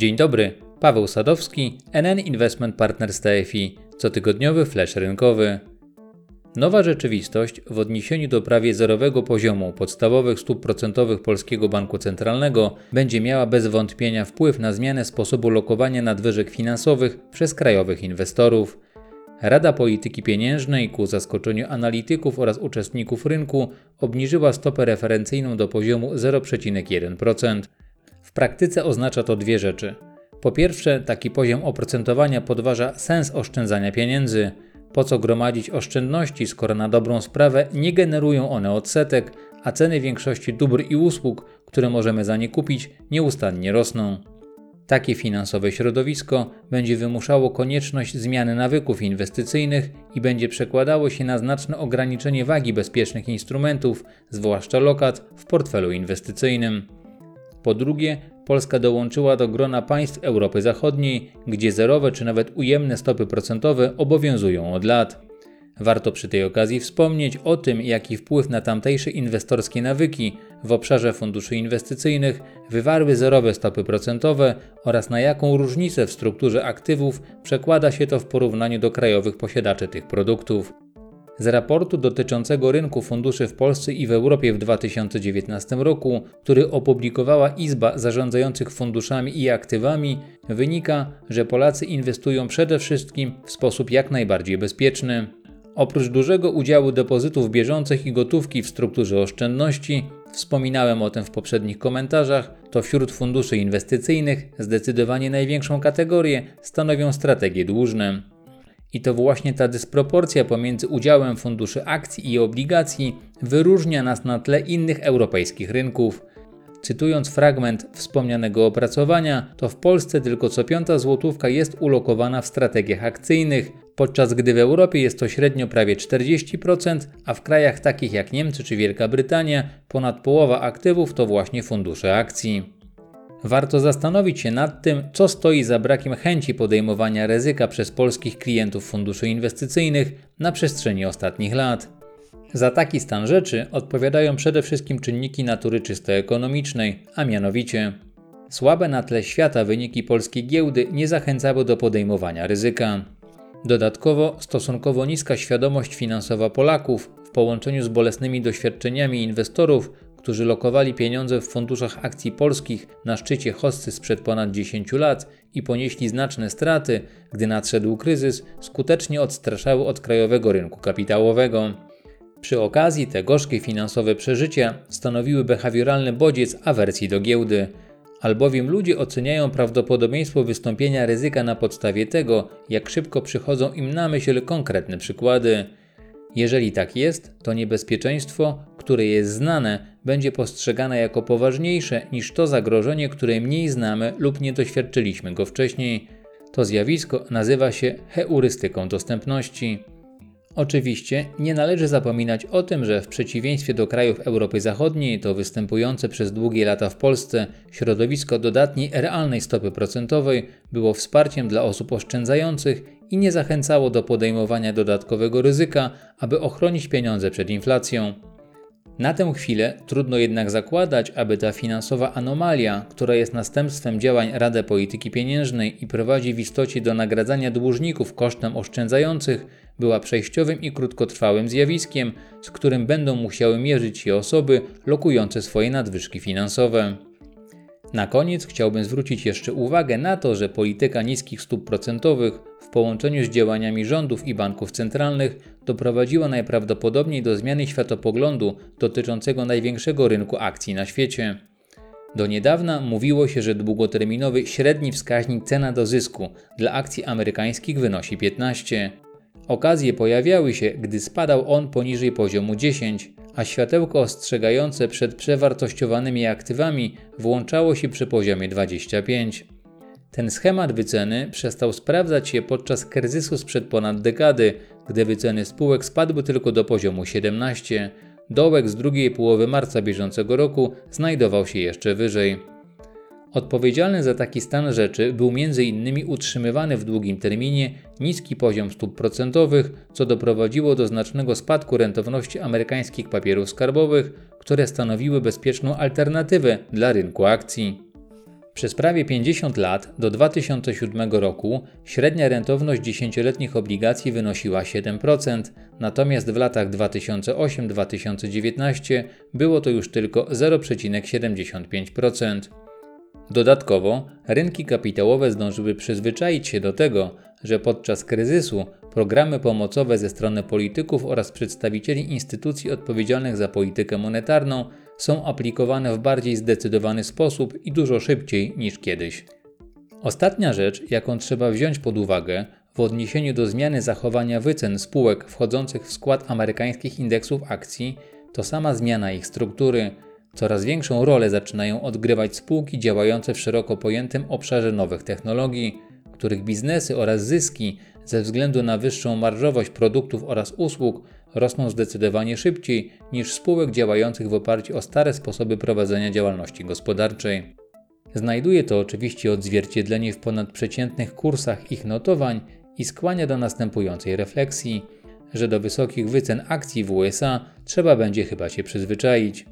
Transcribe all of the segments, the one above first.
Dzień dobry, Paweł Sadowski, NN Investment Partners TFI, cotygodniowy flash rynkowy. Nowa rzeczywistość w odniesieniu do prawie zerowego poziomu podstawowych stóp procentowych Polskiego Banku Centralnego będzie miała bez wątpienia wpływ na zmianę sposobu lokowania nadwyżek finansowych przez krajowych inwestorów. Rada Polityki Pieniężnej ku zaskoczeniu analityków oraz uczestników rynku obniżyła stopę referencyjną do poziomu 0,1%. W praktyce oznacza to dwie rzeczy. Po pierwsze, taki poziom oprocentowania podważa sens oszczędzania pieniędzy. Po co gromadzić oszczędności, skoro na dobrą sprawę nie generują one odsetek, a ceny większości dóbr i usług, które możemy za nie kupić, nieustannie rosną. Takie finansowe środowisko będzie wymuszało konieczność zmiany nawyków inwestycyjnych i będzie przekładało się na znaczne ograniczenie wagi bezpiecznych instrumentów, zwłaszcza lokat, w portfelu inwestycyjnym. Po drugie, Polska dołączyła do grona państw Europy Zachodniej, gdzie zerowe czy nawet ujemne stopy procentowe obowiązują od lat. Warto przy tej okazji wspomnieć o tym, jaki wpływ na tamtejsze inwestorskie nawyki w obszarze funduszy inwestycyjnych wywarły zerowe stopy procentowe oraz na jaką różnicę w strukturze aktywów przekłada się to w porównaniu do krajowych posiadaczy tych produktów. Z raportu dotyczącego rynku funduszy w Polsce i w Europie w 2019 roku, który opublikowała Izba Zarządzających Funduszami i Aktywami, wynika, że Polacy inwestują przede wszystkim w sposób jak najbardziej bezpieczny. Oprócz dużego udziału depozytów bieżących i gotówki w strukturze oszczędności, wspominałem o tym w poprzednich komentarzach, to wśród funduszy inwestycyjnych zdecydowanie największą kategorię stanowią strategie dłużne. I to właśnie ta dysproporcja pomiędzy udziałem funduszy akcji i obligacji wyróżnia nas na tle innych europejskich rynków. Cytując fragment wspomnianego opracowania, to w Polsce tylko co piąta złotówka jest ulokowana w strategiach akcyjnych, podczas gdy w Europie jest to średnio prawie 40%, a w krajach takich jak Niemcy czy Wielka Brytania ponad połowa aktywów to właśnie fundusze akcji. Warto zastanowić się nad tym, co stoi za brakiem chęci podejmowania ryzyka przez polskich klientów funduszy inwestycyjnych na przestrzeni ostatnich lat. Za taki stan rzeczy odpowiadają przede wszystkim czynniki natury czysto ekonomicznej, a mianowicie słabe na tle świata wyniki polskiej giełdy nie zachęcały do podejmowania ryzyka. Dodatkowo stosunkowo niska świadomość finansowa Polaków w połączeniu z bolesnymi doświadczeniami inwestorów którzy lokowali pieniądze w funduszach akcji polskich na szczycie hossy sprzed ponad 10 lat i ponieśli znaczne straty, gdy nadszedł kryzys, skutecznie odstraszały od krajowego rynku kapitałowego. Przy okazji te gorzkie finansowe przeżycia stanowiły behawioralny bodziec awersji do giełdy, albowiem ludzie oceniają prawdopodobieństwo wystąpienia ryzyka na podstawie tego, jak szybko przychodzą im na myśl konkretne przykłady. Jeżeli tak jest, to niebezpieczeństwo, które jest znane, będzie postrzegane jako poważniejsze niż to zagrożenie, które mniej znamy lub nie doświadczyliśmy go wcześniej. To zjawisko nazywa się heurystyką dostępności. Oczywiście nie należy zapominać o tym, że w przeciwieństwie do krajów Europy Zachodniej, to występujące przez długie lata w Polsce środowisko dodatniej realnej stopy procentowej było wsparciem dla osób oszczędzających i nie zachęcało do podejmowania dodatkowego ryzyka, aby ochronić pieniądze przed inflacją. Na tę chwilę trudno jednak zakładać, aby ta finansowa anomalia, która jest następstwem działań Rady Polityki Pieniężnej i prowadzi w istocie do nagradzania dłużników kosztem oszczędzających, była przejściowym i krótkotrwałym zjawiskiem, z którym będą musiały mierzyć się osoby lokujące swoje nadwyżki finansowe. Na koniec chciałbym zwrócić jeszcze uwagę na to, że polityka niskich stóp procentowych w połączeniu z działaniami rządów i banków centralnych doprowadziła najprawdopodobniej do zmiany światopoglądu dotyczącego największego rynku akcji na świecie. Do niedawna mówiło się, że długoterminowy średni wskaźnik cena do zysku dla akcji amerykańskich wynosi 15. Okazje pojawiały się, gdy spadał on poniżej poziomu 10, a światełko ostrzegające przed przewartościowanymi aktywami włączało się przy poziomie 25. Ten schemat wyceny przestał sprawdzać się podczas kryzysu sprzed ponad dekady, gdy wyceny spółek spadły tylko do poziomu 17. Dołek z drugiej połowy marca bieżącego roku znajdował się jeszcze wyżej. Odpowiedzialny za taki stan rzeczy był m.in. utrzymywany w długim terminie niski poziom stóp procentowych, co doprowadziło do znacznego spadku rentowności amerykańskich papierów skarbowych, które stanowiły bezpieczną alternatywę dla rynku akcji. Przez prawie 50 lat do 2007 roku średnia rentowność dziesięcioletnich obligacji wynosiła 7%, natomiast w latach 2008-2019 było to już tylko 0,75%. Dodatkowo rynki kapitałowe zdążyły przyzwyczaić się do tego, że podczas kryzysu programy pomocowe ze strony polityków oraz przedstawicieli instytucji odpowiedzialnych za politykę monetarną są aplikowane w bardziej zdecydowany sposób i dużo szybciej niż kiedyś. Ostatnia rzecz, jaką trzeba wziąć pod uwagę w odniesieniu do zmiany zachowania wycen spółek wchodzących w skład amerykańskich indeksów akcji, to sama zmiana ich struktury. Coraz większą rolę zaczynają odgrywać spółki działające w szeroko pojętym obszarze nowych technologii, których biznesy oraz zyski ze względu na wyższą marżowość produktów oraz usług rosną zdecydowanie szybciej niż spółek działających w oparciu o stare sposoby prowadzenia działalności gospodarczej. Znajduje to oczywiście odzwierciedlenie w ponadprzeciętnych kursach ich notowań i skłania do następującej refleksji, że do wysokich wycen akcji w USA trzeba będzie chyba się przyzwyczaić.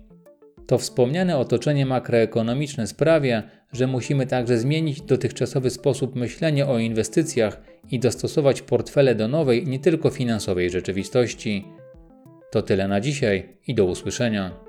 To wspomniane otoczenie makroekonomiczne sprawia, że musimy także zmienić dotychczasowy sposób myślenia o inwestycjach i dostosować portfele do nowej, nie tylko finansowej rzeczywistości. To tyle na dzisiaj i do usłyszenia.